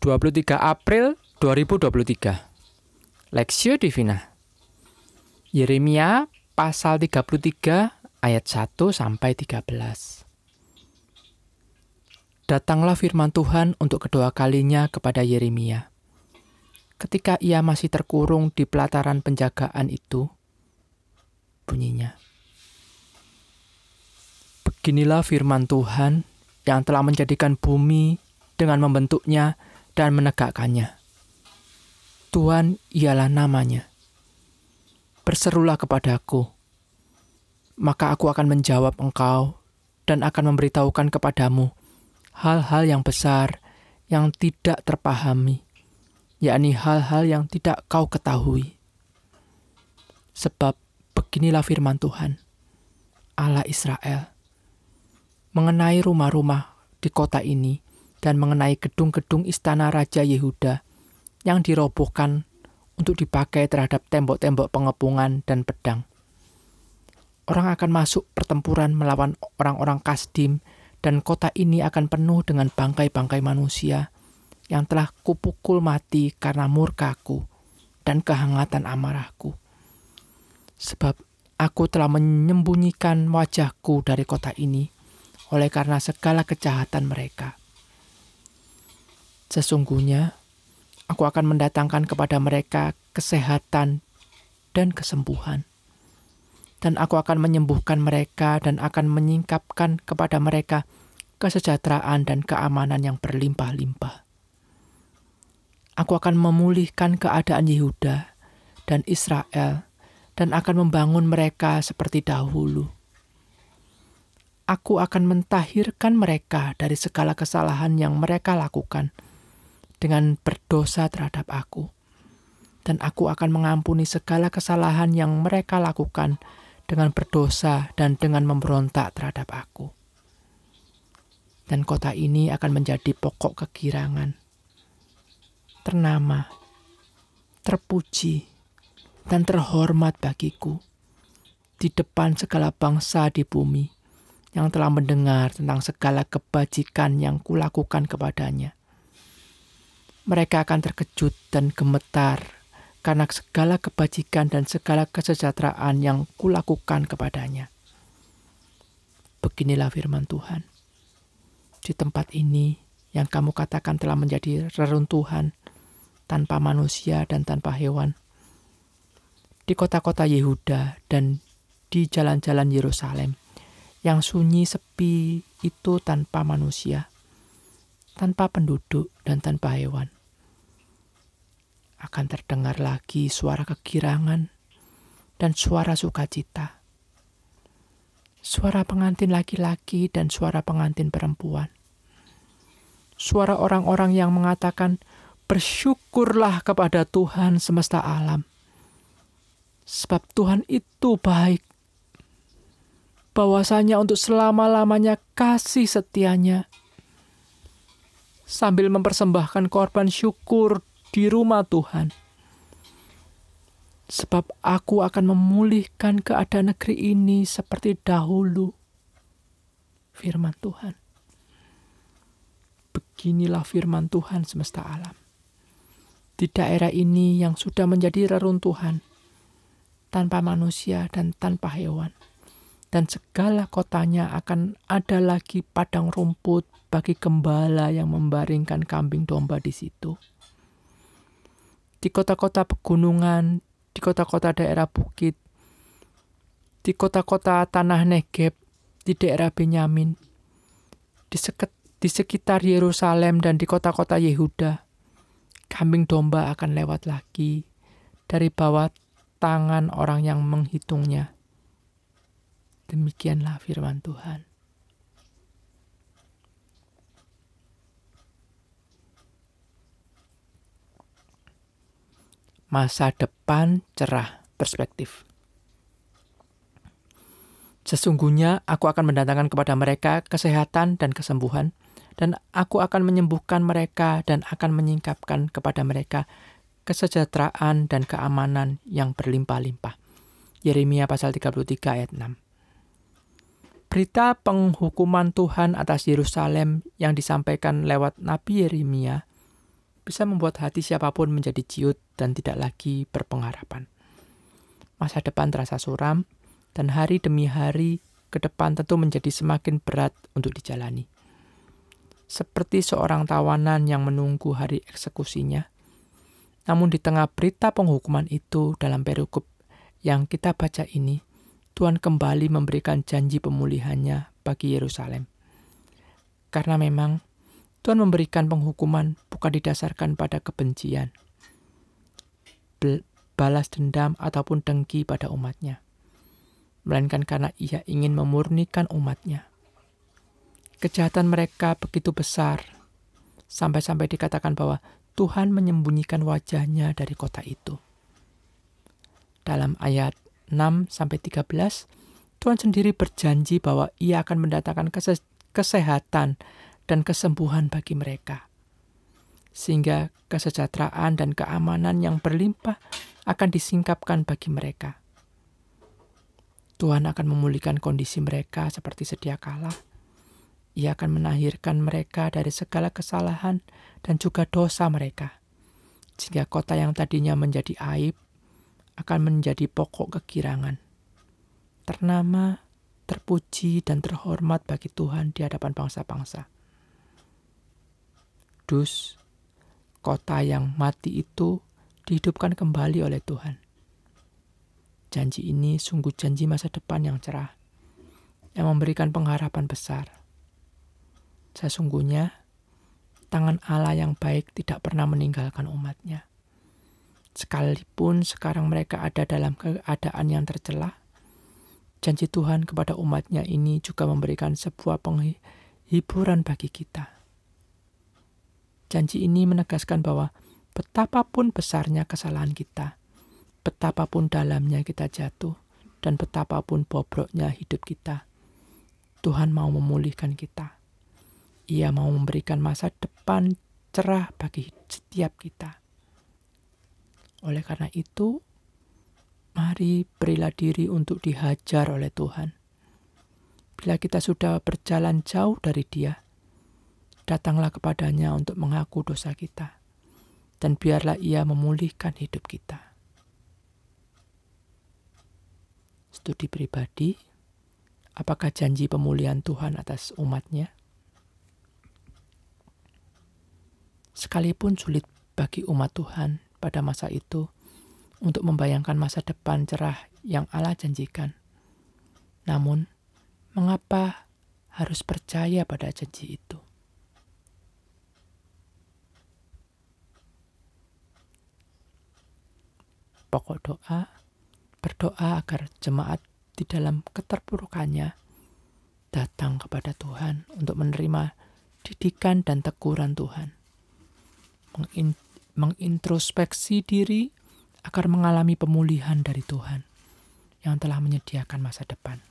23 April 2023 Lexio Divina Yeremia pasal 33 ayat 1 sampai 13 Datanglah firman Tuhan untuk kedua kalinya kepada Yeremia. Ketika ia masih terkurung di pelataran penjagaan itu, bunyinya. Beginilah firman Tuhan yang telah menjadikan bumi dengan membentuknya dan menegakkannya. Tuhan ialah namanya. Berserulah kepadaku, maka aku akan menjawab engkau dan akan memberitahukan kepadamu hal-hal yang besar yang tidak terpahami, yakni hal-hal yang tidak kau ketahui. Sebab beginilah firman Tuhan, Allah Israel, mengenai rumah-rumah di kota ini dan mengenai gedung-gedung istana Raja Yehuda yang dirobohkan untuk dipakai terhadap tembok-tembok pengepungan dan pedang. Orang akan masuk pertempuran melawan orang-orang Kasdim dan kota ini akan penuh dengan bangkai-bangkai manusia yang telah kupukul mati karena murkaku dan kehangatan amarahku. Sebab aku telah menyembunyikan wajahku dari kota ini oleh karena segala kejahatan mereka. Sesungguhnya, aku akan mendatangkan kepada mereka kesehatan dan kesembuhan dan aku akan menyembuhkan mereka dan akan menyingkapkan kepada mereka kesejahteraan dan keamanan yang berlimpah-limpah. Aku akan memulihkan keadaan Yehuda dan Israel dan akan membangun mereka seperti dahulu. Aku akan mentahirkan mereka dari segala kesalahan yang mereka lakukan dengan berdosa terhadap aku. Dan aku akan mengampuni segala kesalahan yang mereka lakukan dengan berdosa dan dengan memberontak terhadap aku. Dan kota ini akan menjadi pokok kegirangan, ternama, terpuji, dan terhormat bagiku di depan segala bangsa di bumi yang telah mendengar tentang segala kebajikan yang kulakukan kepadanya. Mereka akan terkejut dan gemetar karena segala kebajikan dan segala kesejahteraan yang kulakukan kepadanya. Beginilah firman Tuhan. Di tempat ini yang kamu katakan telah menjadi reruntuhan tanpa manusia dan tanpa hewan. Di kota-kota Yehuda dan di jalan-jalan Yerusalem yang sunyi sepi itu tanpa manusia, tanpa penduduk dan tanpa hewan akan terdengar lagi suara kegirangan dan suara sukacita. Suara pengantin laki-laki dan suara pengantin perempuan. Suara orang-orang yang mengatakan, "Bersyukurlah kepada Tuhan semesta alam, sebab Tuhan itu baik." Bahwasanya untuk selama-lamanya kasih setianya sambil mempersembahkan korban syukur di rumah Tuhan. Sebab aku akan memulihkan keadaan negeri ini seperti dahulu. Firman Tuhan. Beginilah firman Tuhan semesta alam. Di daerah ini yang sudah menjadi reruntuhan, tanpa manusia dan tanpa hewan dan segala kotanya akan ada lagi padang rumput bagi gembala yang membaringkan kambing domba di situ di kota-kota pegunungan, di kota-kota daerah bukit, di kota-kota tanah Negeb, di daerah Benyamin, di, seket, di sekitar Yerusalem dan di kota-kota Yehuda. Kambing domba akan lewat lagi dari bawah tangan orang yang menghitungnya. Demikianlah firman Tuhan. masa depan cerah perspektif. Sesungguhnya aku akan mendatangkan kepada mereka kesehatan dan kesembuhan, dan aku akan menyembuhkan mereka dan akan menyingkapkan kepada mereka kesejahteraan dan keamanan yang berlimpah-limpah. Yeremia pasal 33 ayat 6. Berita penghukuman Tuhan atas Yerusalem yang disampaikan lewat Nabi Yeremia bisa membuat hati siapa pun menjadi ciut dan tidak lagi berpengharapan. Masa depan terasa suram, dan hari demi hari ke depan tentu menjadi semakin berat untuk dijalani. Seperti seorang tawanan yang menunggu hari eksekusinya, namun di tengah berita penghukuman itu dalam perikop yang kita baca ini, Tuhan kembali memberikan janji pemulihannya bagi Yerusalem. Karena memang Tuhan memberikan penghukuman bukan didasarkan pada kebencian, balas dendam ataupun dengki pada umatnya, melainkan karena ia ingin memurnikan umatnya. Kejahatan mereka begitu besar, sampai-sampai dikatakan bahwa Tuhan menyembunyikan wajahnya dari kota itu. Dalam ayat 6-13, Tuhan sendiri berjanji bahwa ia akan mendatangkan kesehatan dan kesembuhan bagi mereka. Sehingga kesejahteraan dan keamanan yang berlimpah akan disingkapkan bagi mereka. Tuhan akan memulihkan kondisi mereka seperti sedia kala. Ia akan menahirkan mereka dari segala kesalahan dan juga dosa mereka. Sehingga kota yang tadinya menjadi aib akan menjadi pokok kekirangan. Ternama, terpuji, dan terhormat bagi Tuhan di hadapan bangsa-bangsa. Kudus, kota yang mati itu dihidupkan kembali oleh Tuhan. Janji ini sungguh janji masa depan yang cerah, yang memberikan pengharapan besar. Sesungguhnya, tangan Allah yang baik tidak pernah meninggalkan umatnya. Sekalipun sekarang mereka ada dalam keadaan yang tercelah, janji Tuhan kepada umatnya ini juga memberikan sebuah penghiburan bagi kita Janji ini menegaskan bahwa betapapun besarnya kesalahan kita, betapapun dalamnya kita jatuh, dan betapapun bobroknya hidup kita, Tuhan mau memulihkan kita. Ia mau memberikan masa depan cerah bagi setiap kita. Oleh karena itu, mari berilah diri untuk dihajar oleh Tuhan. Bila kita sudah berjalan jauh dari Dia, datanglah kepadanya untuk mengaku dosa kita, dan biarlah ia memulihkan hidup kita. Studi pribadi, apakah janji pemulihan Tuhan atas umatnya? Sekalipun sulit bagi umat Tuhan pada masa itu untuk membayangkan masa depan cerah yang Allah janjikan. Namun, mengapa harus percaya pada janji itu? Pokok doa, berdoa agar jemaat di dalam keterpurukannya datang kepada Tuhan untuk menerima didikan dan teguran Tuhan. Mengintrospeksi diri agar mengalami pemulihan dari Tuhan yang telah menyediakan masa depan.